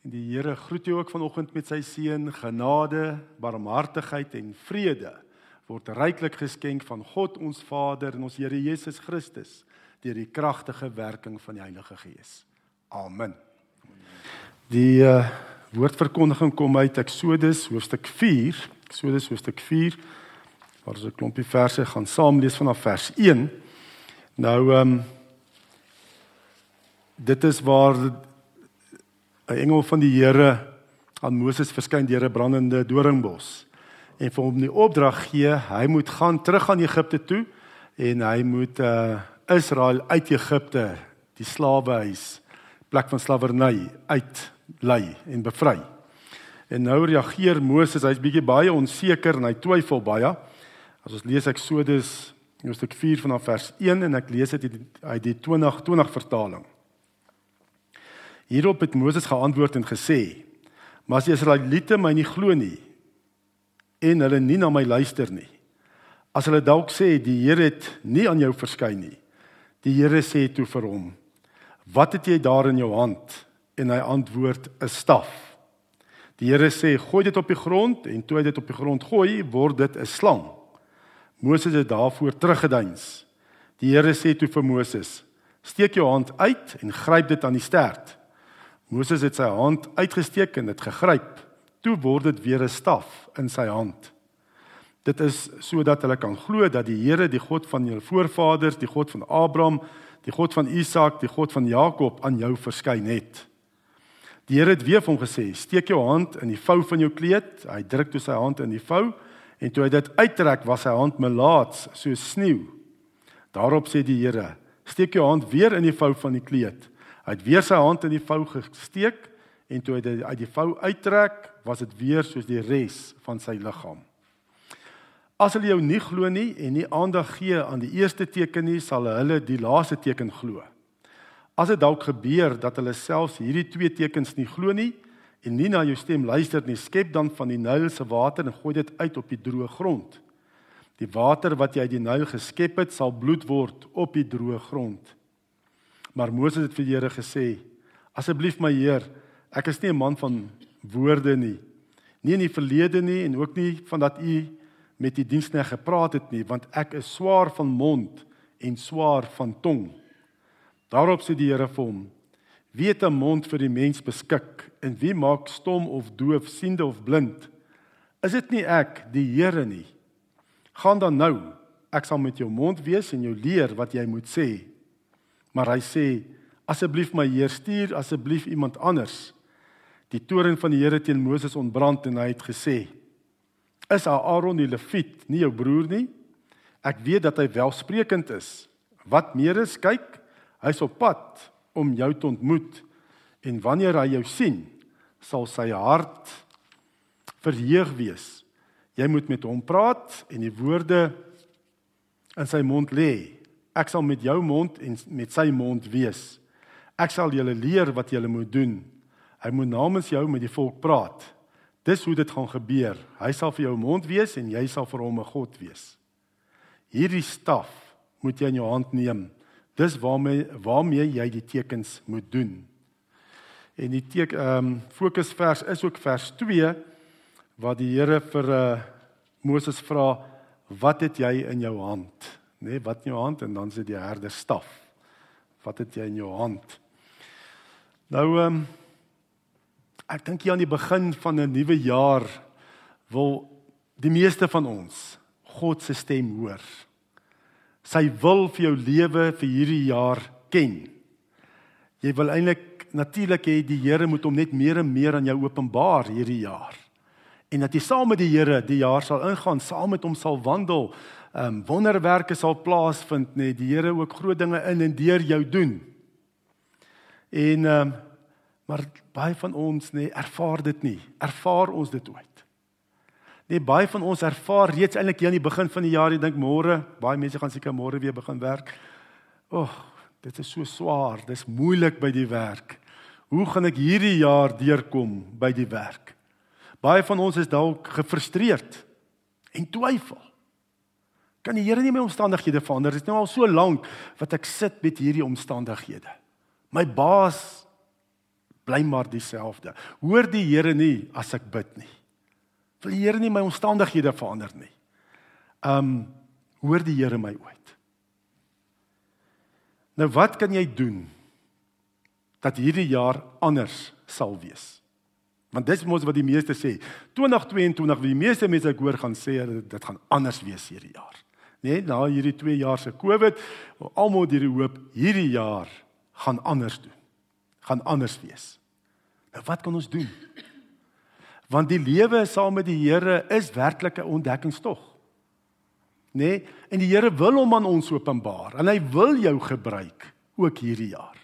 En die Here groet jou ook vanoggend met sy seën, genade, barmhartigheid en vrede word ryklik geskenk van God ons Vader en ons Here Jesus Christus deur die kragtige werking van die Heilige Gees. Amen. Die uh, woordverkondiging kom uit Eksodus hoofstuk 4, Eksodus hoofstuk 4 waar ons 'n klompie verse gaan saam lees vanaf vers 1. Nou ehm um, dit is waar 'n engel van die Here aan Moses verskyn deur 'n brandende doringbos en vir hom die opdrag gee, hy moet gaan terug aan Egipte toe en hy moet uh Israel uit Egipte, die slawehuis, plek van slawerny uit lei en bevry. En nou reageer Moses, hy's bietjie baie onseker en hy twyfel baie. As ons lees Eksodus hoofstuk 4 vanaf vers 1 en ek lees dit uit die 2020 vertaling. Hierop het Moses geantwoord en gesê: "Maar as die Israeliete my nie glo nie en hulle nie na my luister nie, as hulle dalk sê die Here het nie aan jou verskyn nie, die Here sê toe vir hom: "Wat het jy daar in jou hand?" En hy antwoord: "’n staf." Die Here sê: "Gooi dit op die grond." En toe hy dit op die grond gooi, word dit 'n slang. Moses het daarvoor teruggeduins. Die Here sê toe vir Moses: "Steek jou hand uit en gryp dit aan die stert." Moses het sy hand uitgesteek en dit gegryp. Toe word dit weer 'n staf in sy hand. Dit is sodat hulle kan glo dat die Here, die God van julle voorvaders, die God van Abraham, die God van Isak, die God van Jakob aan jou verskyn het. Die Here het weer vir hom gesê: "Steek jou hand in die vou van jou kleed." Hy druk toe sy hand in die vou en toe hy dit uittrek, was sy hand melaats soos sneeu. Daarop sê die Here: "Steek jou hand weer in die vou van die kleed." Hy het weer sy hand in die vou gesteek en toe hy dit uit die vou uittrek, was dit weer soos die res van sy liggaam. As hulle jou nie glo nie en nie aandag gee aan die eerste teken nie, sal hulle die laaste teken glo. As dit dalk gebeur dat hulle selfs hierdie twee tekens nie glo nie en nie na jou stem luister nie, skep dan van die Nyl se water en gooi dit uit op die droë grond. Die water wat jy uit die Nyl geskep het, sal bloed word op die droë grond. Maar Moses het vir die Here gesê: "Asseblief my Heer, ek is nie 'n man van woorde nie. Nie in die verlede nie en ook nie van dat u met die diensknegt gepraat het nie, want ek is swaar van mond en swaar van tong." Daarop sê die Here vir hom: "Wie het 'n mond vir die mens beskik en wie maak stom of doof, siende of blind? Is dit nie ek, die Here nie? Gaan dan nou, ek sal met jou mond wees en jou leer wat jy moet sê." Maar hy sê asseblief my Heer stuur asseblief iemand anders. Die toren van die Here teen Moses ontbrand en hy het gesê: Is Aaron die Lewiet nie jou broer nie? Ek weet dat hy welsprekend is. Wat meer is, kyk, hy's op pad om jou te ontmoet en wanneer hy jou sien, sal sy hart verheug wees. Jy moet met hom praat en die woorde in sy mond lê Ek sal met jou mond en met sy mond wees. Ek sal julle leer wat julle moet doen. Hy moet namens jou met die volk praat. Dis hoe dit gaan gebeur. Hy sal vir jou mond wees en jy sal vir hom 'n God wees. Hierdie staf moet jy in jou hand neem. Dis waarmee waarmee jy die tekens moet doen. En die teken ehm um, fokusvers is ook vers 2 waar die Here vir uh, Moses vra wat het jy in jou hand? Nê, nee, wat in jou hand en dan sit die herder staf. Wat het jy in jou hand? Nou ehm um, ek dink hier aan die begin van 'n nuwe jaar wil die meeste van ons God se stem hoor. Sy wil vir jou lewe vir hierdie jaar ken. Jy wil eintlik natuurlik hê die Here moet hom net meer en meer aan jou openbaar hierdie jaar. En dat jy saam met die Here die jaar sal ingaan, saam met hom sal wandel, um, wonderwerke sal plaasvind nê die Here ook groot dinge in en deur jou doen. En um, maar baie van ons nê ervaar dit nie. Ervaar ons dit ooit? Nee, baie van ons ervaar reeds eintlik hier aan die begin van die jaar, jy dink môre, baie mense gaan seker môre weer begin werk. Ag, oh, dit is so swaar, dis moeilik by die werk. Hoe gaan ek hierdie jaar deurkom by die werk? Baie van ons is dalk gefrustreerd en twyfel. Kan die Here nie my omstandighede verander? Dit is nou al so lank wat ek sit met hierdie omstandighede. My baas bly maar dieselfde. Hoor die Here nie as ek bid nie. Wil die Here nie my omstandighede verander nie. Um hoor die Here my ooit. Nou wat kan jy doen dat hierdie jaar anders sal wees? Want dis mos wat die meeste sê. 2022 wie die meeste mense ek hoor gaan sê dit gaan anders wees hierdie jaar. Nee, na hierdie 2 jaar se Covid, almal het hierdie hoop hierdie jaar gaan anders doen. Gaan anders wees. Nou wat kan ons doen? Want die lewe saam met die Here is werklik 'n ontdekkingstog. Nee, en die Here wil hom aan ons openbaar en hy wil jou gebruik ook hierdie jaar.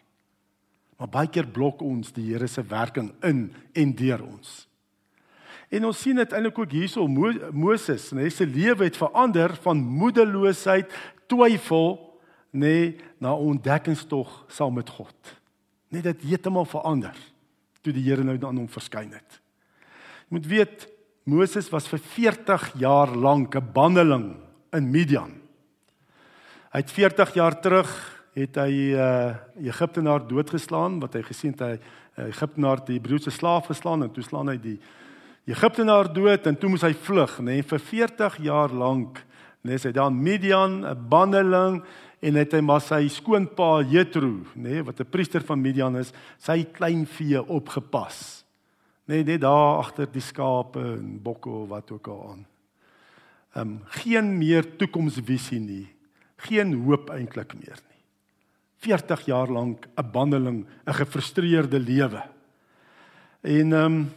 Maar baie keer blok ons die Here se werking in en deur ons. En ons sien dit eintlik ook hierso Mo Moses, nê, sy lewe het verander van moedeloosheid, twyfel, nê, na ontdekkingstog saam met God. Net dit heeltemal verander toe die Here nou aan hom verskyn het. Jy moet weet Moses was vir 40 jaar lank 'n banneling in Midian. Hy het 40 jaar terug het hy 'n uh, Egiptenaar doodgeslaan wat hy gesien het hy uh, Egiptenaar die Hebreëse slaaf geslaan en toe slaan hy die Egiptenaar dood en toe moes hy vlug nê nee, vir 40 jaar lank nê nee, hy daar Midian 'n bandeling en het hy maar sy skoonpa Jethro nê nee, wat 'n priester van Midian is sy klein vee opgepas nê nee, net daar agter die skape en bokke of wat ook al aan. Ehm um, geen meer toekomsvisie nie. Geen hoop eintlik meer nie. 40 jaar lank 'n bandeling, 'n gefrustreerde lewe. En ehm um,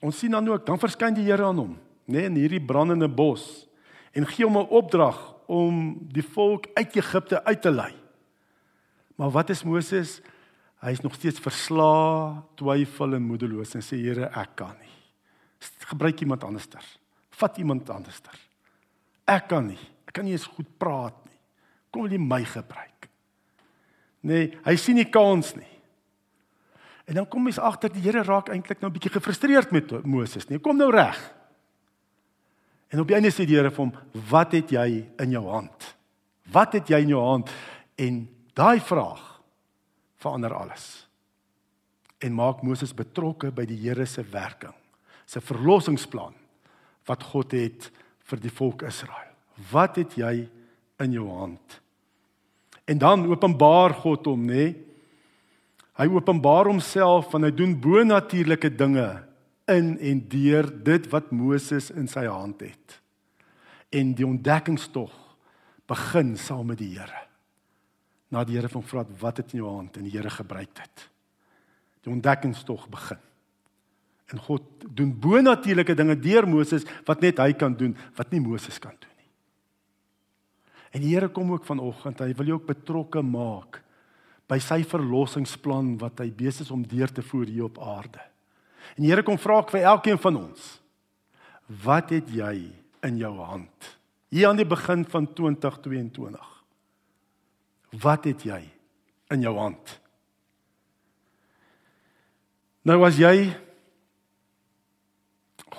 ons sien dan ook dan verskyn die Here aan hom, nê, nee, in hierdie brandende bos en gee hom 'n opdrag om die volk uit Egipte uit te lei. Maar wat is Moses? Hy is nog steeds verslae, twyfel en moedeloos en sê Here, ek kan nie. Gebruik iemand anderster. Vat iemand anderster. Ek kan nie. Ek kan nie eens goed praat nie. Kom wil jy my gebruik? Nee, hy sien nie kans nie. En dan kom mens agter die Here raak eintlik nou 'n bietjie gefrustreerd met Moses, nee, kom nou reg. En op die einde sê die Here vir hom, "Wat het jy in jou hand? Wat het jy in jou hand?" En daai vraag verander alles. En maak Moses betrokke by die Here se werking, se verlossingsplan wat God het vir die volk Israel. Wat het jy in jou hand? En dan openbaar God hom, nê? Hy openbaar homself en hy doen bonatuurlike dinge in en deur dit wat Moses in sy hand het. En die ontdekkingstog begin saam met die Here. Na die Here van vra wat het in jou hand en die Here gebruik dit. Die ontdekkingstog begin. En God doen bonatuurlike dinge deur Moses wat net hy kan doen, wat nie Moses kan doen. En die Here kom ook vanoggend, hy wil jou ook betrokke maak by sy verlossingsplan wat hy besig is om deur te voer hier op aarde. En die Here kom vra vir elkeen van ons. Wat het jy in jou hand? Hier aan die begin van 2022. Wat het jy in jou hand? Nou as jy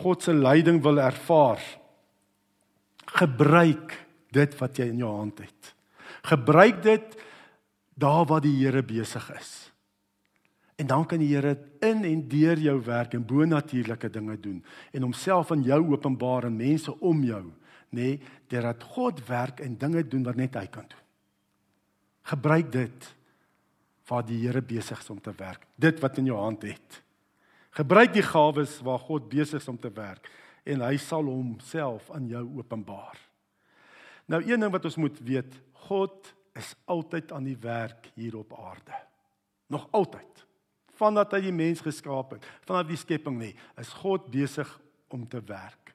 God se leiding wil ervaar, gebruik dit wat jy in jou hand het. Gebruik dit daar waar die Here besig is. En dan kan die Here in en deur jou werk en bonatuurlike dinge doen en homself aan jou openbaar en mense om jou, nê, nee, deurdat God werk en dinge doen wat net hy kan doen. Gebruik dit waar die Here besig is om te werk. Dit wat in jou hand het. Gebruik die gawes waar God besig is om te werk en hy sal homself aan jou openbaar. Nou een ding wat ons moet weet, God is altyd aan die werk hier op aarde. Nog altyd. Vandat hy die mens geskaap het, vanaf die skepping nie, is God besig om te werk.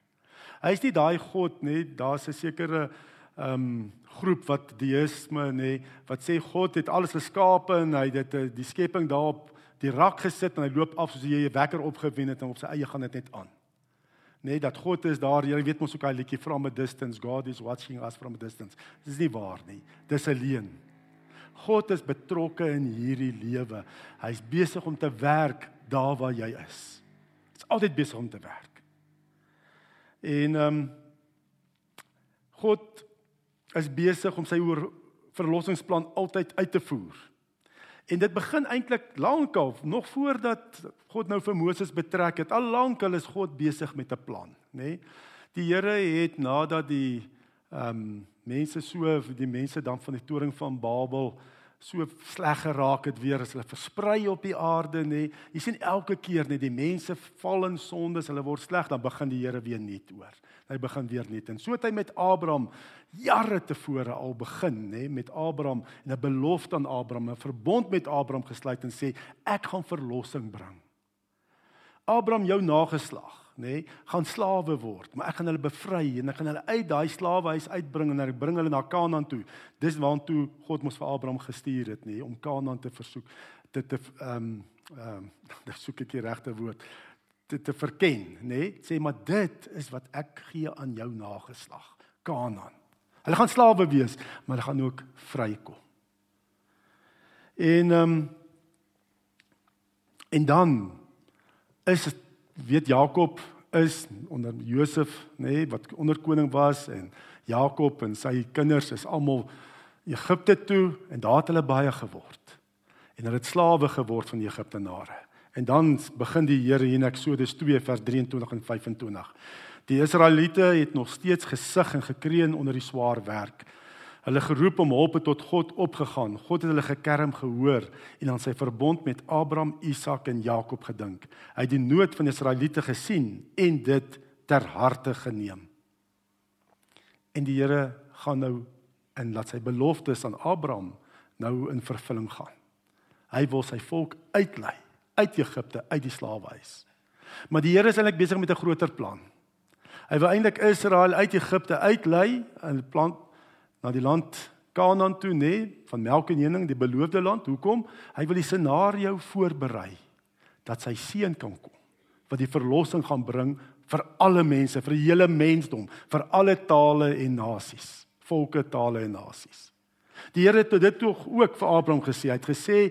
Hy is nie daai God nie, daar's 'n sekere ehm um, groep wat deïsme nê, wat sê God het alles geskaap en hy het dit die skepping daarop die rak gesit en hy loop af soos jy 'n wekker opgewen het en op sy eie gaan dit net aan nê dat God is daar. Jy weet mos ook hy liedjie from a distance, God is watching us from a distance. Dis nie waar nie. Dis 'n leuen. God is betrokke in hierdie lewe. Hy's besig om te werk daar waar jy is. Hy's altyd besig om te werk. En ehm um, God is besig om sy verlossingsplan altyd uit te voer. En dit begin eintlik lankal, nog voordat God nou vir Moses betrek het. Al lankal is God besig met 'n plan, nê? Nee? Die Here het nadat die ehm um, mense so die mense dan van die toring van Babel so sleg geraak het weer as hulle versprei op die aarde nê. Jy sien elke keer net die mense val in sondes, hulle word sleg, dan begin die Here weer nuut oor. Hy begin weer nuut. En so het hy met Abraham jare tevore al begin nê met Abraham en 'n belofte aan Abraham, 'n verbond met Abraham gesluit en sê ek gaan verlossing bring. Abraham jou nageslag nê, nee, gaan slawe word, maar ek gaan hulle bevry en ek gaan hulle uit daai slawehuis uitbring en ek bring hulle na Kanaan toe. Dis waartoe God mos vir Abraham gestuur het, nê, nee, om Kanaan te versoek dit te ehm ehm dis soek ek die regte woord dit te verken, nê? Nee, sê maar dit is wat ek gee aan jou nageslag, Kanaan. Hulle gaan slawe wees, maar hulle gaan ook vrykom. En ehm um, en dan is weet Jakob is onder Josef, nê, nee, wat onder koning was en Jakob en sy kinders is almal Egipte toe en daar het hulle baie geword. En hulle het slawe geword van die Egiptenare. En dan begin die Here hier in Eksodus 2 vers 23 en 25. Die Israeliete het nog steeds gesig en gekreun onder die swaar werk. Hulle geroep om hulp tot God opgegaan. God het hulle gekerm gehoor en aan sy verbond met Abraham, Isak en Jakob gedink. Hy het die nood van die Israeliete gesien en dit ter harte geneem. En die Here gaan nou en laat sy beloftes aan Abraham nou in vervulling gaan. Hy wil sy volk uitlei uit Egipte, uit die slawehuis. Maar die Here is eintlik besig met 'n groter plan. Hy wil eintlik Israel uit Egipte uitlei en plan na die land Kanaan toe nê van melk en honing die beloofde land hoekom hy wil die scenario voorberei dat sy seun kan kom wat die verlossing gaan bring vir alle mense vir die hele mensdom vir alle tale en nasies volke tale en nasies die Here het dit tog ook vir Abraham gesê hy het gesê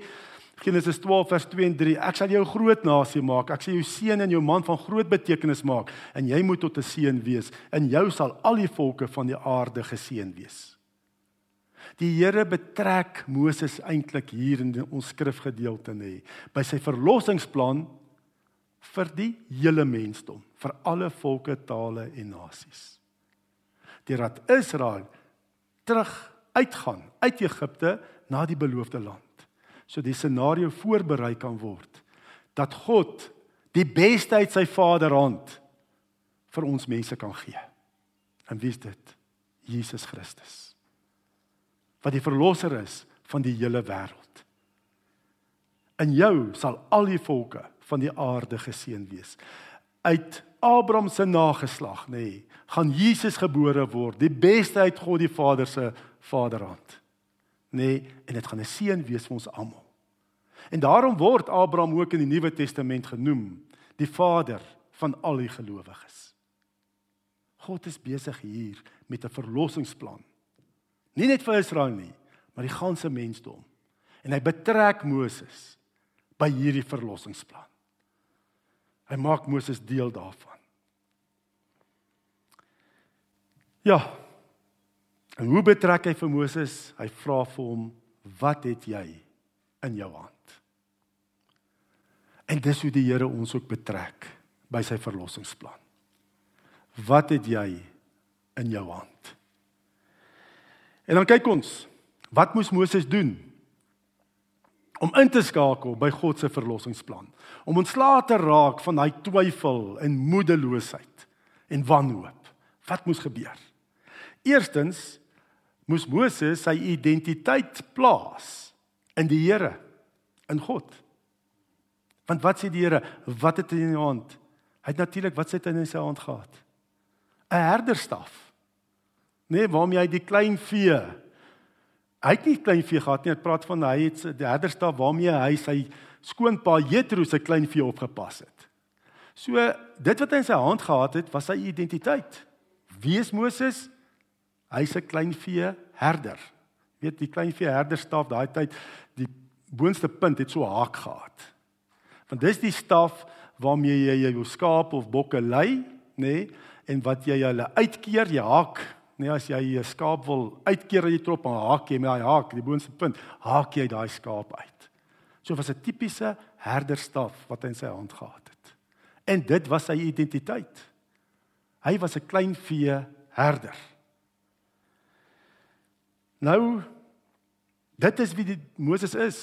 Genesis 12 vers 2 en 3 ek sal jou groot nasie maak. Ek sal jou seun en jou man van groot betekenis maak. En jy moet tot 'n seën wees. En jou sal al die volke van die aarde geseën wees. Die Here betrek Moses eintlik hier in ons skrifgedeelte nê by sy verlossingsplan vir die hele mensdom, vir alle volke, tale en nasies. Deurdat Israel terug uitgaan uit Egipte na die beloofde land. So die scenario voorberei kan word dat God die beste uit sy Vaderhand vir ons mense kan gee. En wie is dit? Jesus Christus wat die verlosser is van die hele wêreld. In jou sal al die volke van die aarde geseën wees. Uit Abraham se nageslag, nê, nee, gaan Jesus gebore word, die beste uit God die Vader se vaderhand. Nê, nee, en dit gaan 'n seën wees vir ons almal. En daarom word Abraham ook in die Nuwe Testament genoem, die vader van al die gelowiges. God is besig hier met 'n verlossingsplan Nie net vir Israel nie, maar die ganse mensdom. En hy betrek Moses by hierdie verlossingsplan. Hy maak Moses deel daarvan. Ja. En hoe betrek hy vir Moses? Hy vra vir hom, "Wat het jy in jou hand?" En dis hoe die Here ons ook betrek by sy verlossingsplan. Wat het jy in jou hand? En dan kyk ons, wat moes Moses doen om in te skakel by God se verlossingsplan? Om ontslae te raak van daai twyfel en moedeloosheid en wanhoop. Wat moes gebeur? Eerstens moes Moses sy identiteit plaas in die Here, in God. Want wat sê die Here? Wat het hy in sy hand? Hy het natuurlik wat sê hy in sy hand gehad? 'n Herderstaf nee, waarmee hy die klein vee. Hy het nie klein vee gehad nie. Ek praat van hy het die herderstaf waarmee hy sy skoonpa Jethro se klein vee opgepas het. So dit wat hy in sy hand gehad het, was sy identiteit. Wie is Moses? Hy's 'n klein vee herder. Weet die klein vee herderstaf daai tyd die boonste punt het so haak gehad. Want dis die staf waarmee jy jou skaap of bokke lei, nê, nee, en wat jy hulle uitkeer, jy haak Nee, as jy 'n skaap wil uitkeer uit die trop, dan haak jy met daai haak, die boonste punt, haak jy daai skaap uit. So was 'n tipiese herderstaf wat hy in sy hand gehad het. En dit was sy identiteit. Hy was 'n klein vee herder. Nou dit is wie die Moses is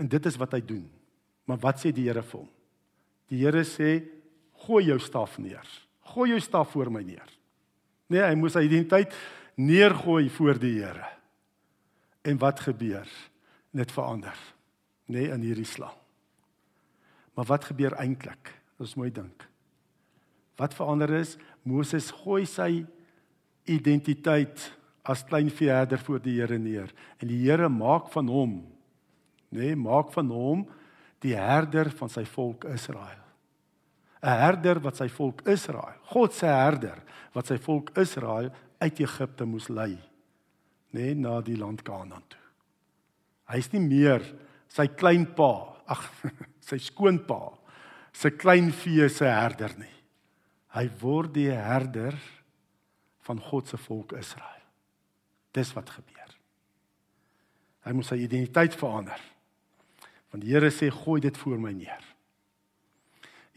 en dit is wat hy doen. Maar wat sê die Here vir hom? Die Here sê gooi jou staf neer. Gooi jou staf voor my neer. Nee, hy moes sy identiteit neergooi voor die Here. En wat gebeur? Net verander nee, in hierdie slang. Maar wat gebeur eintlik? Ons mooi dink. Wat verander is Moses gooi sy identiteit as klein veeherder voor die Here neer en die Here maak van hom nê nee, maak van hom die herder van sy volk Israel. 'n Herder wat sy volk Israel, God se herder wat sy volk Israel uit Egipte moes lei nê nee, na die land Kanaan toe. Hy's nie meer sy kleinpa, ag sy skoonpa, sy klein vee se herder nie. Hy word die herder van God se volk Israel. Dis wat gebeur. Hy moet sy identiteit verander. Want die Here sê gooi dit voor my neer.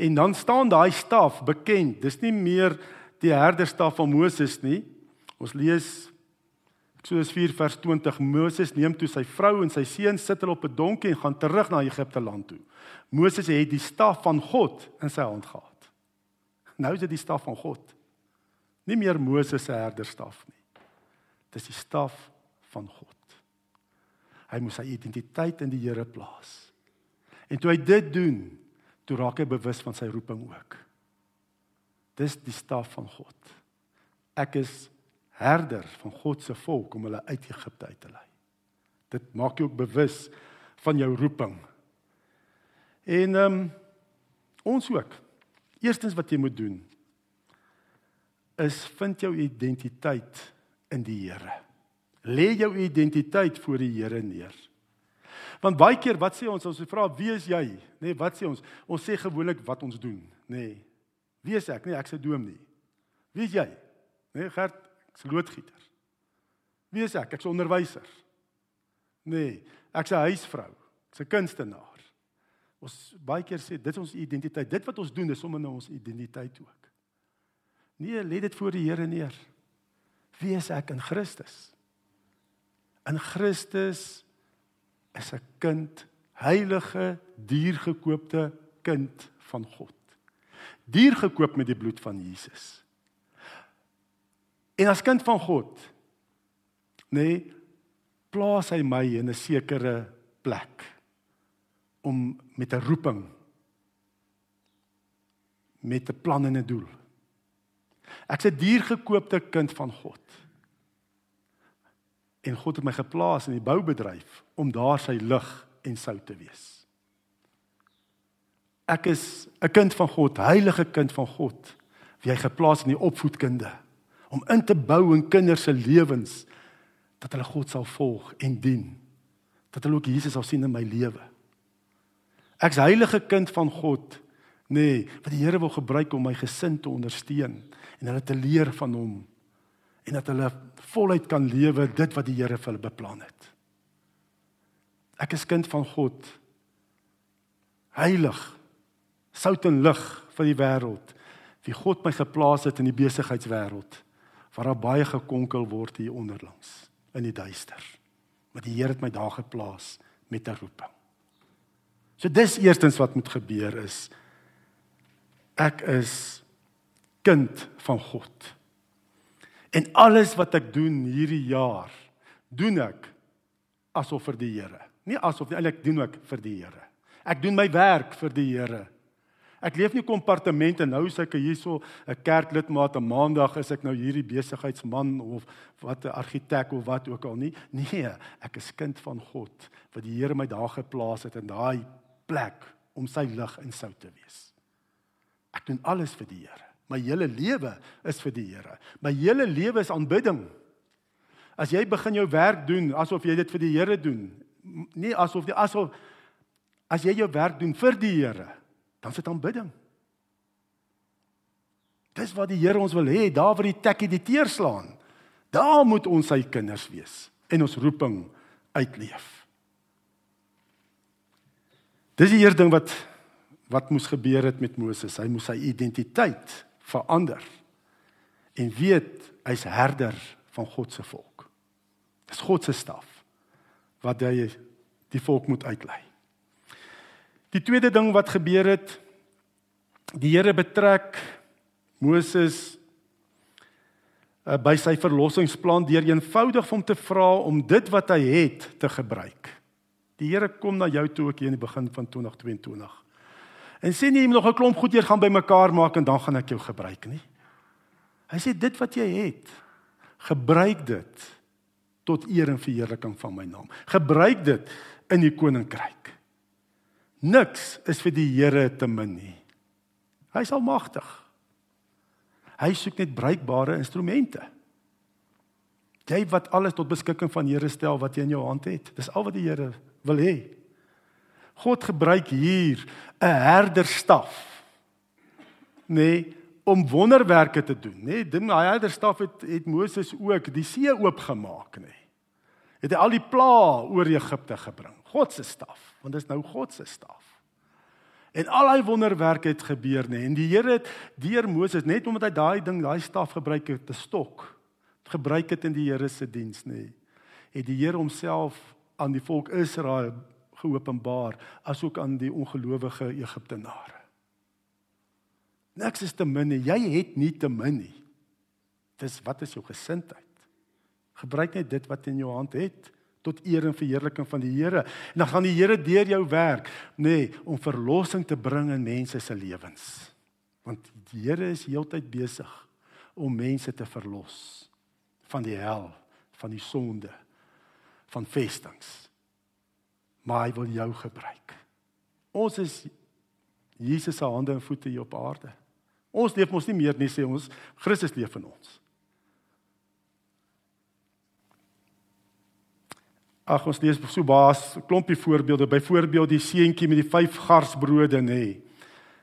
En dan staan daai staf bekend. Dis nie meer die herderstaf van Moses nie. Ons lees Eksodus 4 vers 20 Moses neem toe sy vrou en sy seun sit hulle op 'n donkie en gaan terug na Egipte land toe. Moses het die staf van God in sy hand gehad. Nou is dit die staf van God. Nie meer Moses se herderstaf nie. Dis die staf van God. Hy moet sy identiteit in die Here plaas. En toe hy dit doen, toe raak hy bewus van sy roeping ook. Dis die staf van God. Ek is herder van God se volk om hulle uit Egipte uit te lei. Dit maak jou ook bewus van jou roeping. En ehm um, ons ook. Eerstens wat jy moet doen is vind jou identiteit in die Here. Lê jou identiteit voor die Here neer. Want baie keer wat sê ons ons vra wie is jy? Nê, nee, wat sê ons? Ons sê gewoonlik wat ons doen, nê. Nee. Wie is ek? Nee, ek sê doom nie. Wie is jy? Nê, nee, Gert, Ek's loodgieter. Wie is ek? Ek's 'n onderwyser. Nee, ek's 'n huisvrou. Ek's 'n kunstenaar. Ons baie keer sê dit is ons identiteit. Dit wat ons doen is om in ons identiteit ook. Nee, lê dit voor die Here neer. Wie is ek in Christus? In Christus is 'n kind, heilige, diergekoopte kind van God. Diergekoop met die bloed van Jesus. En as kind van God, nê, nee, plaas hy my in 'n sekere plek om met 'n roeping met 'n plan en 'n doel. Ek's 'n diergekoopte kind van God. En God het my geplaas in die boubedryf om daar sy lig en sout te wees. Ek is 'n kind van God, heilige kind van God, wie hy geplaas in die opvoedkunde om in te bou in kinders se lewens dat hulle God sal volg en dien. Dat hulle ook Jesus sal sien in my lewe. Ek's heilige kind van God, nê, nee, wat die Here wil gebruik om my gesin te ondersteun en hulle te leer van hom en dat hulle voluit kan lewe dit wat die Here vir hulle beplan het. Ek is kind van God. Heilig. Sout en lig vir die wêreld. Wie God my geplaas het in die besigheidswêreld waar daar baie gekonkel word hier onderlangs in die duister. Maar die Here het my daar geplaas met 'n roeping. So dis eerstens wat moet gebeur is ek is kind van God. En alles wat ek doen hierdie jaar, doen ek asof vir die Here. Nie asof nie, eintlik doen ek vir die Here. Ek doen my werk vir die Here. Ek leef nie kompartemente nou as ek hierso 'n kerklidmaat 'n maandag is ek nou hierdie besigheidsman of wat 'n argitek of wat ook al nie. Nee, ek is kind van God wat die Here my daar geplaas het in daai plek om sy lig en sout te wees. Ek doen alles vir die Here. My hele lewe is vir die Here. My hele lewe is aanbidding. As jy begin jou werk doen asof jy dit vir die Here doen, nie asof jy asof as jy jou werk doen vir die Here, dan sit aanbidding. Dis wat die Here ons wil hê, daar waar die tekkie die teer slaan. Daar moet ons sy kinders wees en ons roeping uitleef. Dis die eerste ding wat wat moes gebeur het met Moses. Hy moes sy identiteit verander en weet hy's herder van God se volk. Dis God se staf wat hy die volk moet uitlei. Die tweede ding wat gebeur het, die Here betrek Moses uh, by sy verlossingsplan deur eenvoudig hom te vra om dit wat hy het te gebruik. Die Here kom na jou toe ook hier in die begin van 2022. En sê nie jy moet nog 'n klomp goed hier gaan bymekaar maak en dan gaan ek jou gebruik nie. Hy sê dit wat jy het, gebruik dit tot eer en verheerliking van my naam. Gebruik dit in die koninkryk. Niks is vir die Here te min nie. Hy is almagtig. Hy soek net bruikbare instrumente. Jy wat alles tot beskikking van Here stel wat jy in jou hand het. Dis al wat die Here wil hê. God gebruik hier 'n herderstaf. Nee, om wonderwerke te doen, nê? Nee, daai herderstaf het het Moses ook die see oopgemaak, nê? Nee. Het hy al die pla oor Egipte gebring. God se staf, want dit is nou God se staf. En al daai wonderwerke het gebeur, nê? Nee. En die Here het deur Moses net omdat hy daai ding, daai staf gebruik het, 'n stok, gebruik het in die Here se diens, nê? Nee. Het die Here homself aan die volk Israel geopenbaar asook aan die ongelowige Egiptenare. Niks is te min nie. Jy het nie te min nie. Dis wat is jou gesindheid? Gebruik net dit wat in jou hand het tot eer en verheerliking van die Here. En dan gaan die Here deur jou werk, nê, nee, om verlossing te bring in mense se lewens. Want die Here is heeltyd besig om mense te verlos van die hel, van die sonde, van vestings maar hy wil jou gebruik. Ons is Jesus se hande en voete hier op aarde. Ons leef mos nie meer nie sê ons Christus leef in ons. Ag ons lees so baas klompie voorbeelde. Byvoorbeeld die seentjie met die vyf garsbrode nê.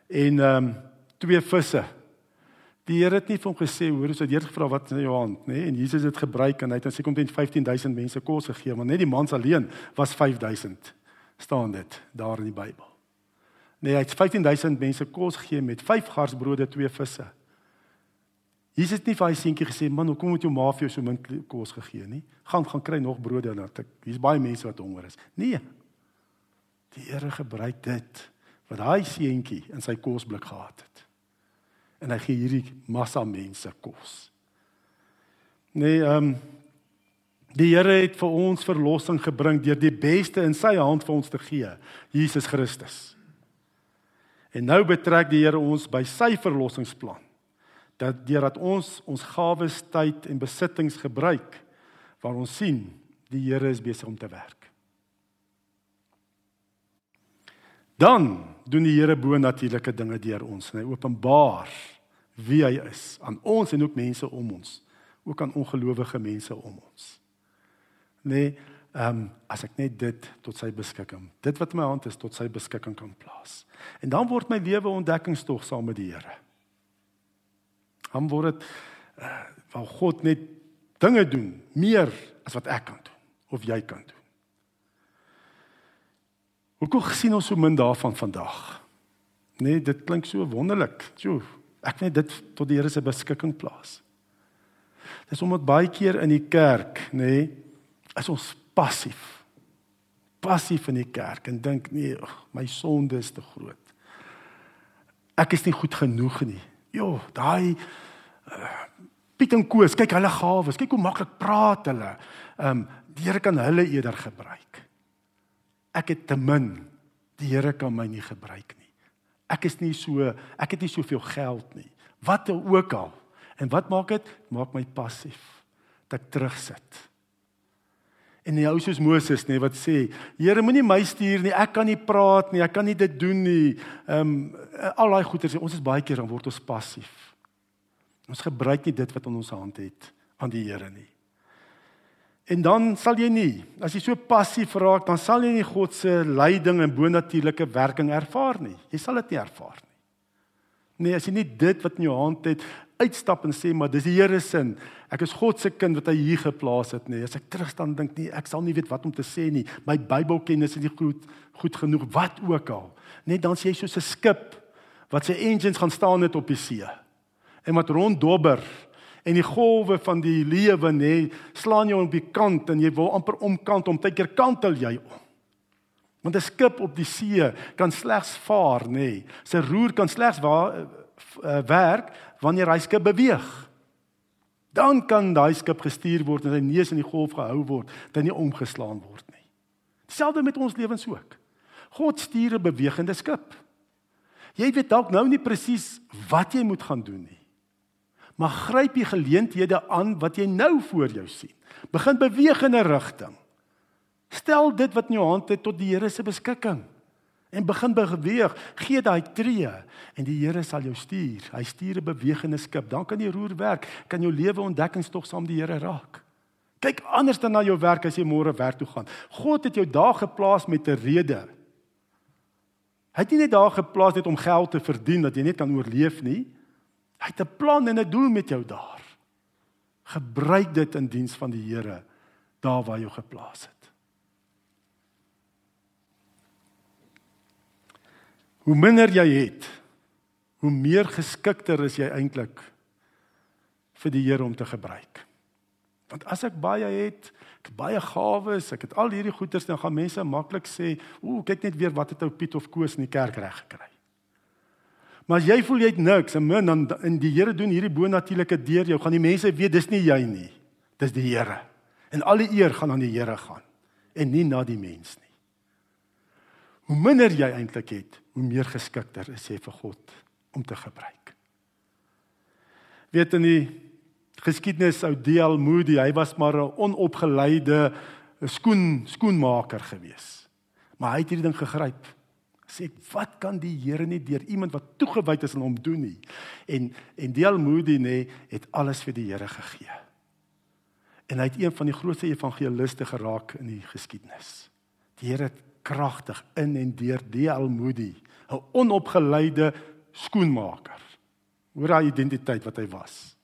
En ehm um, twee visse. Die Here het nie vir hom gesê hoor, as hy het gevra wat in jou hand, nê? En Jesus het gebruik en hy het aan sy komtent 15000 mense kos gegee, maar net die mans alleen was 5000 staan dit daar in die Bybel. Nee, hy het 15000 mense kos gegee met 5 garsbrode, 2 visse. Jesus het nie vir hy seentjie gesê, "Man, hoekom het jou ma vir jou so min kos gegee nie? Gaan gaan kry nog brode ek hier's baie mense wat honger is." Nee. Die Here gebruik dit wat hy seentjie in sy kosblik gehad het en hy gee hierdie massa mense kos. Nee, ehm um, die Here het vir ons verlossing gebring deur die beste in sy hand vir ons te gee, Jesus Christus. En nou betrek die Here ons by sy verlossingsplan. Dat deurdat ons ons gawes, tyd en besittings gebruik waar ons sien die Here is besig om te werk. Dan doen die Here bo natuurlike dinge deur ons en hy openbaar wie hy is aan ons en ook mense om ons, ook aan ongelowige mense om ons. Nee, ehm um, as ek net dit tot sy beskikking, dit wat in my hand is tot sy beskikking kan plaas. En dan word my lewe ontdekkingstog saam met die Here. Dan word dit uh, waar God net dinge doen meer as wat ek kan doen of jy kan doen. Hoekom gesien ons so min daarvan vandag? Nee, dit klink so wonderlik. Sjoe, ek net dit tot die Here se beskikking plaas. Dis omdat baie keer in die kerk, nê, nee, is ons passief. Passief in die kerk en dink nee, my sonde is te groot. Ek is nie goed genoeg nie. Jo, daai uh, Piet en Koos, kyk hulle gawes, kyk hoe maklik praat hulle. Ehm um, die Here kan hulle eerder gebruik. Ek het te min. Die Here kan my nie gebruik nie. Ek is nie so, ek het nie soveel geld nie. Wat ook al. En wat maak dit? Maak my passief. Dat ek terugsit. En die ou soos Moses nê wat sê, Here moenie my stuur nie, ek kan nie praat nie, ek kan nie dit doen nie. Ehm um, al daai goeie sê ons is baie keer dan word ons passief. Ons gebruik nie dit wat in ons hand het aan die Here nie. En dan sal jy nie, as jy so passief raak, dan sal jy nie God se leiding en bonatuurlike werking ervaar nie. Jy sal dit nie ervaar nie. Nee, as jy nie dit wat in jou hand het uitstap en sê maar dis die Here se sin. Ek is God se kind wat hy hier geplaas het, nee. As ek terugstaan dink nee, ek sal nie weet wat om te sê nie. My Bybelkennis is nie goed goed genoeg wat ook al. Net dan sê jy soos 'n skip wat sy engines gaan staan net op die see. En wat ronddobber en die golwe van die lewe nê slaan jou op die kant en jy wil amper omkant om tydker kantel jy om. Want 'n skip op die see kan slegs vaar nê. Sy roer kan slegs waar uh, werk wanneer hy skip beweeg. Dan kan daai skip gestuur word en sy neus in die golf gehou word, dat nie omgeslaan word nie. Dieselfde met ons lewens ook. God stuur 'n bewegende skip. Jy weet dalk nou nie presies wat jy moet gaan doen nie. Maar gryp die geleenthede aan wat jy nou voor jou sien. Begin beweeg in 'n rigting. Stel dit wat in jou hand het tot die Here se beskikking en begin beweeg. Gee daai tree en die Here sal jou stuur. Hy stuur 'n bewegende skip. Dan kan jy roer werk, kan jou lewe ontdekkingstog saam die Here raak. Kyk anders dan na jou werk as jy môre werk toe gaan. God het jou daar geplaas met 'n rede. Hy het nie net daar geplaas net om geld te verdien dat jy net kan oorleef nie. Hy het 'n plan en 'n doel met jou daar. Gebruik dit in diens van die Here daar waar jy geplaas het. Hoe minder jy het, hoe meer geskikter is jy eintlik vir die Here om te gebruik. Want as ek baie het, ek het baie gawes, ek het al hierdie goeders, dan gaan mense maklik sê, "Ooh, kyk net weer wat het ou Piet of Koos in die kerk reg gekry." Maar as jy voel jy het niks, en min dan in die Here doen hierdie bonatuurlike deur jou, gaan die mense weet dis nie jy nie. Dis die Here. En al die eer gaan aan die Here gaan en nie na die mens nie. Hoe minder jy eintlik het, hoe meer geskikter is jy vir God om te gebruik. Weet in die geskiedenis ou D.L. Moody, hy was maar 'n onopgeleide skoen skoenmaker gewees. Maar hy het hierdie ding gegryp. Sê wat kan die Here nie deur iemand wat toegewyd is aan hom doen nie. En en D.L. Moody nê het alles vir die Here gegee. En hy het een van die grootste evangeliste geraak in die geskiedenis. Die Here het kragtig in en deur D.L. Moody, 'n onopgeleide skoenmaker. Hoor hy identiteit wat hy was,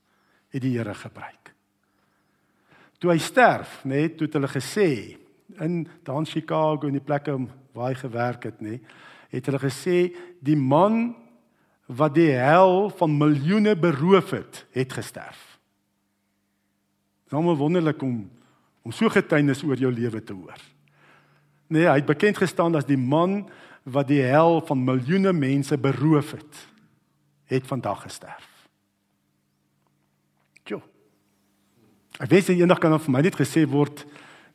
het die Here gebruik. Toe hy sterf, nê, toe het hulle gesê in Dan Chicago in die plekke waar hy gewerk het, nê, nee, het hulle gesê die man wat die hel van miljoene beroof het, het gesterf. Nou wonderlik om om so getuienis oor jou lewe te hoor. Nee, hy het bekend gestaan as die man wat die hel van miljoene mense beroof het, het vandag gesterf. Jo. Ek weet eendag kan vir my net gesê word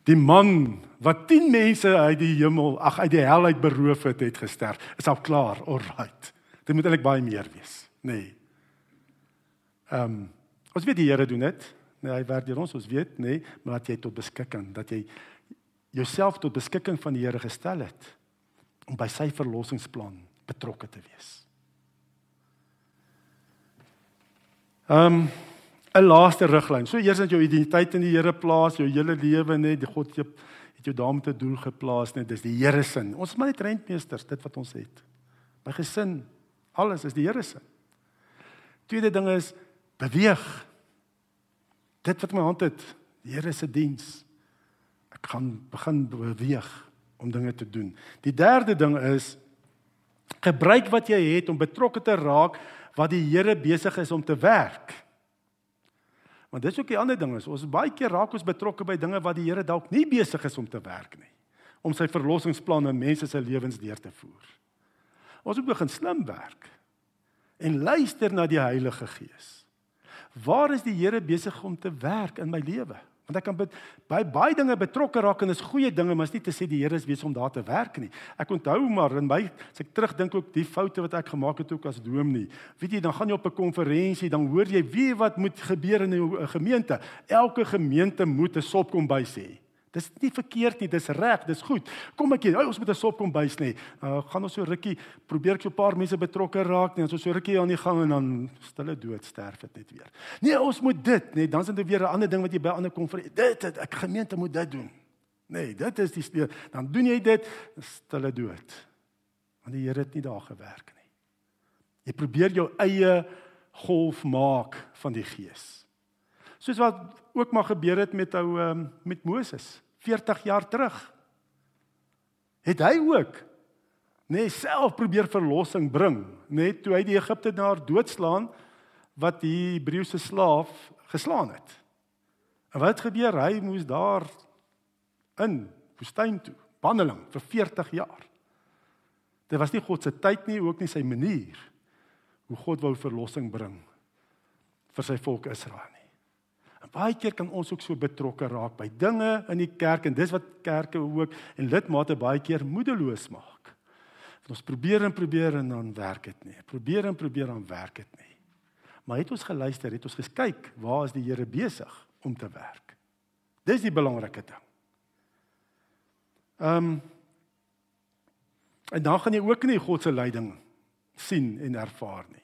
die man wat 10 mense uit die hemel, ag uit die hel uit beroof het, het gesterf. Is al klaar. Alright. Dit moet eintlik baie meer wees, nê. Nee. Ehm um, ons weet die Here doen dit. Nee, hy werk deur ons, ons weet, nê, nee, maar dat jy tot beskikking, dat jy jouself tot beskikking van die Here gestel het om by sy verlossingsplan betrokke te wees. Ehm um, 'n laaste riglyn. So eers dat jou identiteit in die Here plaas, jou hele lewe net die God het het jou daarmee te doel geplaas net dis die Here se. Ons is maar net rentmeesters, dit wat ons het. My gesin, alles is die Here se. Tweede ding is beweeg. Dit wat my hand het, die Here se diens. Ek gaan begin beweeg om dinge te doen. Die derde ding is gebruik wat jy het om betrokke te raak wat die Here besig is om te werk. Want dit is ook die ander ding is ons baie keer raak ons betrokke by dinge wat die Here dalk nie besig is om te werk nie om sy verlossingsplanne in mense se lewens deur te voer. Ons moet begin slim werk en luister na die Heilige Gees. Waar is die Here besig om te werk in my lewe? Want ek kan by baie dinge betrokke raak en is goeie dinge, maar is nie te sê die Here is besig om daar te werk nie. Ek onthou maar in my as ek terugdink ook die foute wat ek gemaak het ook as dominee. Weet jy, dan gaan jy op 'n konferensie, dan hoor jy wie wat moet gebeur in 'n gemeente. Elke gemeente moet 'n sop kom by sê. Dis nie verkeerd nie, dis reg, dis goed. Kom ek, hey, ons moet 'n sop kom bys nê. Uh, gaan ons so rukkie probeer ek so 'n paar mense betrokke raak nie. Ons so rukkie aan die gang en dan stille dood sterf dit net weer. Nee, ons moet dit, nê, dan is dit weer 'n ander ding wat jy by ander kom vir. Dit, dit ek gemeente moet dit doen. Nee, dit is die speel. Dan doen jy dit, stille dood. Want die Here het nie daar gewerk nie. Jy probeer jou eie golf maak van die Gees. Soos wat ook maar gebeur het met ou um, met Moses 40 jaar terug. Het hy ook nee self probeer verlossing bring, net toe hy die Egiptenaar doodslaan wat die Hebreëse slaaf geslaan het. En wat gebeur? Hy moes daar in woestyn toe, bandeling vir 40 jaar. Dit was nie God se tyd nie, ook nie sy manier hoe God wou verlossing bring vir sy volk Israel nie. Baie keer kan ons ook so betrokke raak by dinge in die kerk en dis wat kerke ook en lidmate baie keer moedeloos maak. Want ons probeer en probeer en dan werk dit nie. Probeer en probeer dan werk dit nie. Maar het ons geluister, het ons gekyk waar is die Here besig om te werk? Dis die belangrike ding. Ehm um, en dan gaan jy ook nie God se leiding sien en ervaar nie.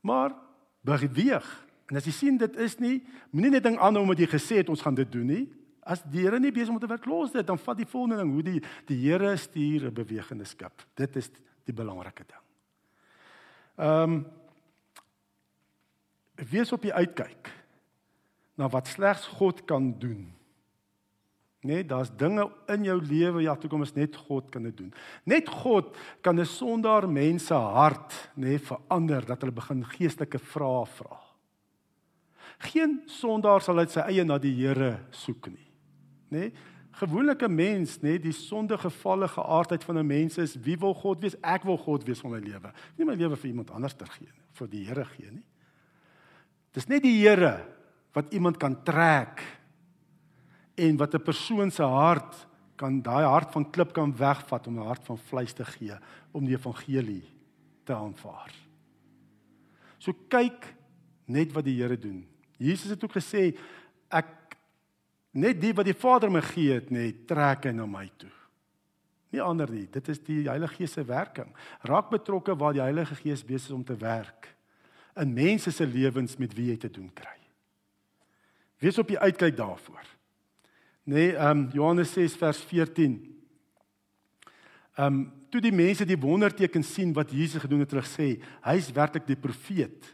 Maar beweeg. En as jy sien dit is nie, moenie net ding aanhou omdat jy gesê het ons gaan dit doen nie. As die Here nie besig om te werk los dit, dan vat die volgende ding hoe die die Here stuur 'n bewegende skip. Dit is die belangrike ding. Ehm um, wees op die uitkyk na wat slegs God kan doen. Nee, daar's dinge in jou lewe ja, toe kom ons net God kan dit doen. Net God kan 'n sondaar mens se hart nê nee, verander dat hulle begin geestelike vrae vra. Geen sondaar sal uit sy eie na die Here soek nie. Nê? Nee, gewone mens, nê, nee, die sondige gevalle geaardheid van 'n mens is wie wil God wees? Ek wil God wees vir my lewe. Nie my lewe vir iemand anders te gee nie, vir die Here gee nie. Dis net die Here wat iemand kan trek en wat 'n persoon se hart kan daai hart van klip kan wegvat om 'n hart van vleis te gee om die evangelie te aanvaar. So kyk net wat die Here doen. Jesus het ook gesê ek net die wat die Vader my gee het net trek hy na my toe. Nie ander nie. Dit is die Heilige Gees se werking. Raak betrokke waar die Heilige Gees besig is om te werk in mense se lewens met wie jy te doen kry. Wees op die uitkyk daarvoor. Nee, ehm um, Johannes 6 vers 14. Ehm um, toe die mense die wonderteken sien wat Jesus gedoen het, hulle sê, hy is werklik die profeet,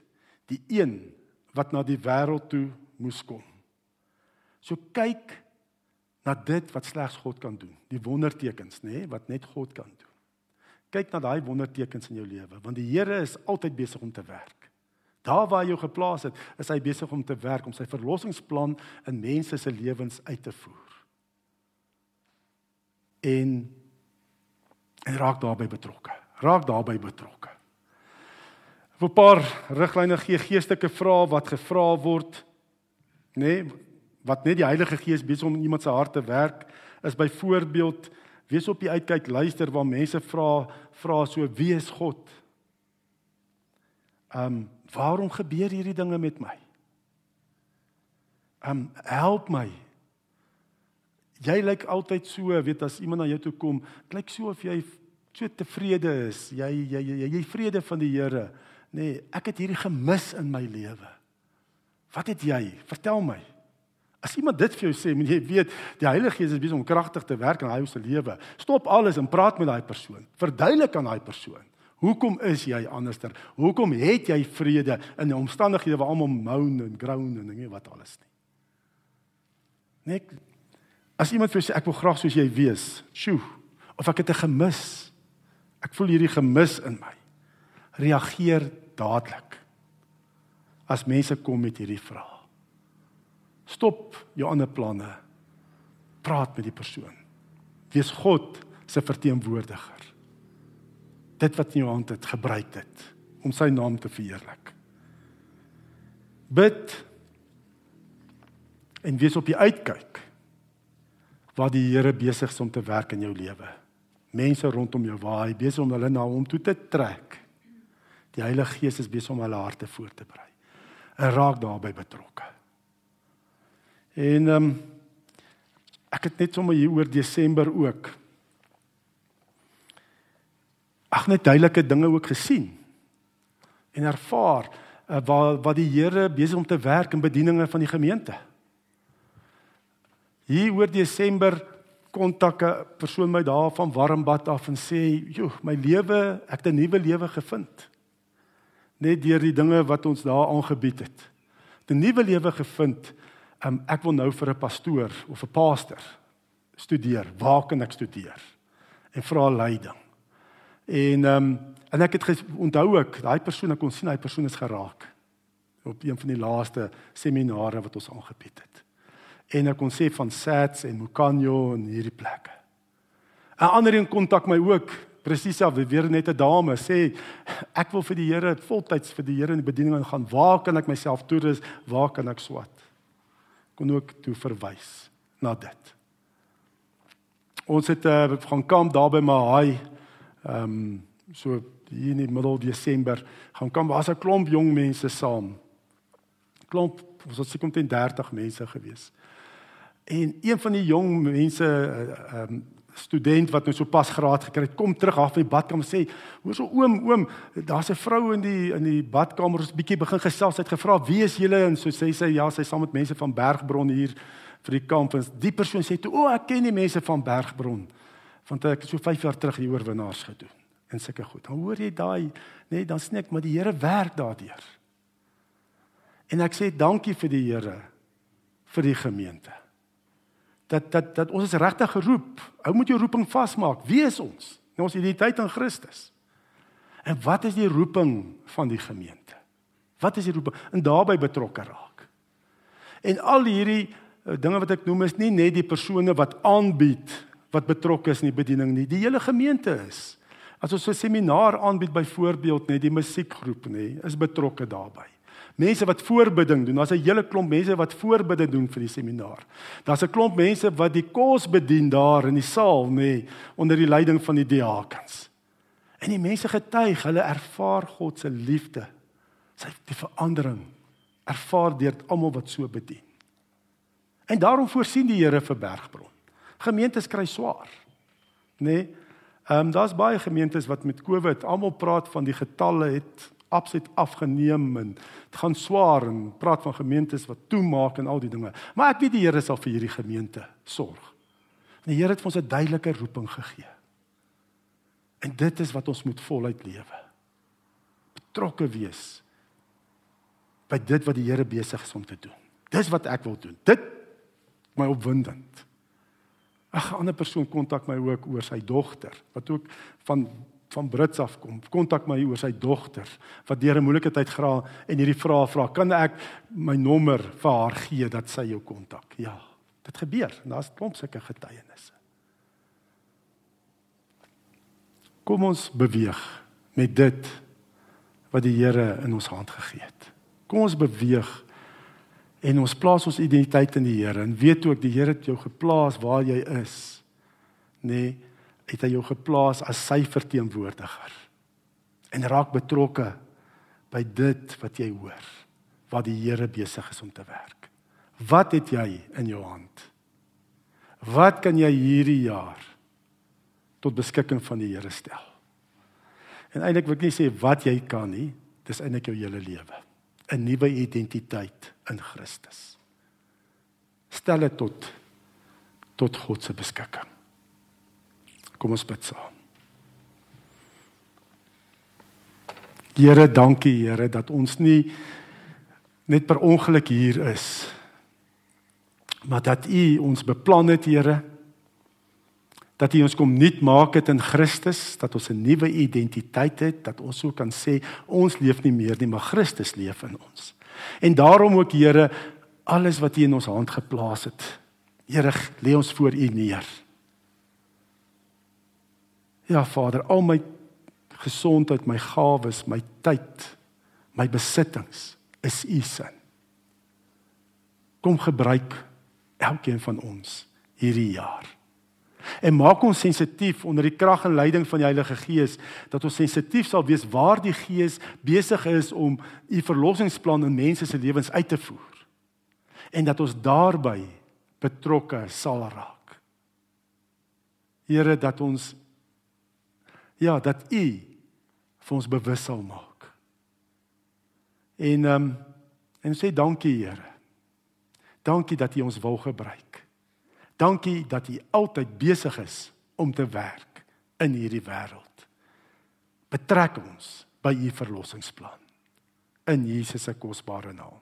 die een wat na die wêreld toe moes kom. So kyk na dit wat slegs God kan doen, die wondertekens, nê, nee, wat net God kan doen. Kyk na daai wondertekens in jou lewe, want die Here is altyd besig om te werk. Daar waar hy jou geplaas het, is hy besig om te werk om sy verlossingsplan in mense se lewens uit te voer. En en raak daarbey betrokke. Raak daarbey betrokke. 'n Paar riglyne gee geestelike vrae wat gevra word, nê, nee, wat net die Heilige Gees besig om in iemand se hart te werk, is byvoorbeeld wees op die uitkyk, luister waar mense vra vra so wie is God? Ehm um, waarom gebeur hierdie dinge met my? Ehm um, help my. Jy lyk altyd so, weet as iemand na jou toe kom, klink so of jy so tevrede is. Jy jy jy jy vrede van die Here. Nee, ek het hierdie gemis in my lewe. Wat het jy? Vertel my. As iemand dit vir jou sê, moet jy weet, die Heilige Gees is besig om kragtig te werk in hy se lewe. Stop alles en praat met daai persoon. Verduidelik aan daai persoon. Hoekom is jy anderster? Hoekom het jy vrede in omstandighede waar almal moan en groan en dinge wat alles nie? Net as iemand vir sê ek wil graag soos jy wees. Sjoe. Of ek het 'n gemis. Ek voel hierdie gemis in my. Reageer dadelik. As mense kom met hierdie vraag. Stop jou ander planne. Praat met die persoon. Wees God se verteenwoordiger dit wat in jou hand het, gebruik dit om sy naam te verheerlik. Bid en wees op die uitkyk waar die Here besig is om te werk in jou lewe. Mense rondom jou waar hy besig om hulle na hom toe te trek. Die Heilige Gees is besig om hulle harte voor te berei. En raak daarbey betrokke. En ehm um, ek het net sommer hier oor Desember ook ag net duidelike dinge ook gesien en ervaar uh, waar wat die Here besig om te werk in bedieninge van die gemeente. Hier oor Desember kontak 'n persoon my daar van Warmbad af en sê, "Jo, my lewe, ek het 'n nuwe lewe gevind." Net deur die dinge wat ons daar aangebied het. 'n Nuwe lewe gevind. Um, ek wil nou vir 'n pastoor of 'n pastor studeer. Waar kan ek studeer? En vra leiding. En ehm um, en ek het onthou ek daai persoon ek kon sien daai persoon is geraak op een van die laaste seminare wat ons aangebied het. En ek kon sê van Sats en Mukanyo en hierdie plekke. 'n Ander een kontak my ook presies af weer net 'n dame sê ek wil vir die Here voltyds vir die Here in die bediening gaan. Waar kan ek myself toerus? Waar kan ek swat? Kon ook toe verwys na dit. Ons het uh, gaan kamp daar by Mahai. Ehm um, so hier in die middel Desember gaan kamp. Was 'n klomp jong mense saam. Klomp, ons het seker omtrent 30 mense gewees. En een van die jong mense eh, ehm uh, um, student wat nou so pas graad gekry het, kom terug af van die badkamer sê, "Hoor so oom, oom, daar's 'n vrou in die in die badkamer, ons bietjie begin gesels, sy het gevra, "Wie is julle?" en so sê sy, "Ja, sy saam met mense van Bergbron hier vir die kamp." En die persoon sê toe, "O, ek ken die mense van Bergbron." Want ek het so 5 jaar terug die oorwinnaars gedoen. En sulke goed. Dan hoor jy daai, nê, nee, dan snik maar die Here werk daardeur. En ek sê dankie vir die Here vir die gemeente dat dat dat ons is regtig geroep. Ou moet jou roeping vasmaak. Wie is ons? Nou ons identiteit in Christus. En wat is die roeping van die gemeente? Wat is die roeping? En daarbey betrokke raak. En al hierdie uh, dinge wat ek noem is nie net die persone wat aanbied wat betrokke is in die bediening nie. Die hele gemeente is. As ons 'n seminaar aanbied byvoorbeeld net die musiekgroep nê, is betrokke daarbey. Mense wat voorbidding doen. Daar's 'n hele klomp mense wat voorbidding doen vir die seminaar. Daar's 'n klomp mense wat die kos bedien daar in die saal, nê, nee, onder die leiding van die diakens. En die mense getuig, hulle ervaar God se liefde. Sy die verandering ervaar deur almal wat so bedien. En daarom voorsien die Here vir Bergbron. Gemeentes kry swaar. Nê? Nee, ehm um, daar's baie gemeentes wat met COVID almal praat van die getalle het absoluut afgeneem en dit gaan swaar en praat van gemeentes wat toemaak en al die dinge. Maar ek weet die Here sal vir hierdie gemeente sorg. Die Here het vir ons 'n duidelike roeping gegee. En dit is wat ons moet voluit lewe. Betrokke wees by dit wat die Here besig is om te doen. Dis wat ek wil doen. Dit my opwindend. 'n Ander persoon kontak my ook oor sy dogter wat ook van van Brits af kom, kontak my oor sy dogter wat deur 'n moeilike tyd gra en hierdie vrae vra, kan ek my nommer vir haar gee dat sy jou kontak? Ja, dit gebeur. Daar's klomp sulke getuienisse. Kom ons beweeg met dit wat die Here in ons hand gegee het. Kom ons beweeg en ons plaas ons identiteit in die Here en weet ook die Here het jou geplaas waar jy is. Nee, het hy jou geplaas as sy verteenwoordiger. En raak betrokke by dit wat jy hoor, wat die Here besig is om te werk. Wat het jy in jou hand? Wat kan jy hierdie jaar tot beskikking van die Here stel? En eintlik wil ek nie sê wat jy kan nie, dis eintlik jou hele lewe. 'n Nuwe identiteit in Christus. Stel dit tot tot God se beskikking. Kom ons bid saam. Here, dankie Here dat ons nie net per ongeluk hier is maar dat U ons beplan het, Here. Dat U ons kom nuut maak het in Christus, dat ons 'n nuwe identiteit het, dat ons so kan sê ons leef nie meer nie, maar Christus leef in ons. En daarom ook Here, alles wat U in ons hand geplaas het, Here, lê ons voor U neer. Ja Vader, al my gesondheid, my gawes, my tyd, my besittings is U se. Kom gebruik elkeen van ons hierdie jaar. En maak ons sensitief onder die krag en leiding van die Heilige Gees dat ons sensitief sal wees waar die Gees besig is om u verlossingsplan in mense se lewens uit te voer. En dat ons daarbey betrokke sal raak. Here dat ons ja, dat U vir ons bewus sal maak. En ehm um, en sê dankie Here. Dankie dat U ons wil gebruik. Dankie dat U altyd besig is om te werk in hierdie wêreld. Betrek ons by U verlossingsplan. in Jesus se kosbare naam.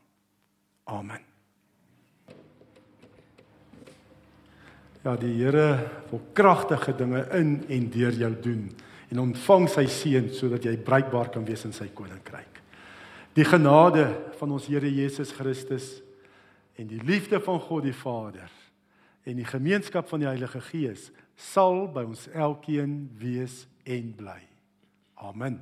Amen. Ja, die Here wil kragtige dinge in en deur jou doen en ontvang sy seën sodat jy bruikbaar kan wees in sy koninkryk. Die genade van ons Here Jesus Christus en die liefde van God die Vader en die gemeenskap van die Heilige Gees sal by ons elkeen wees en bly. Amen.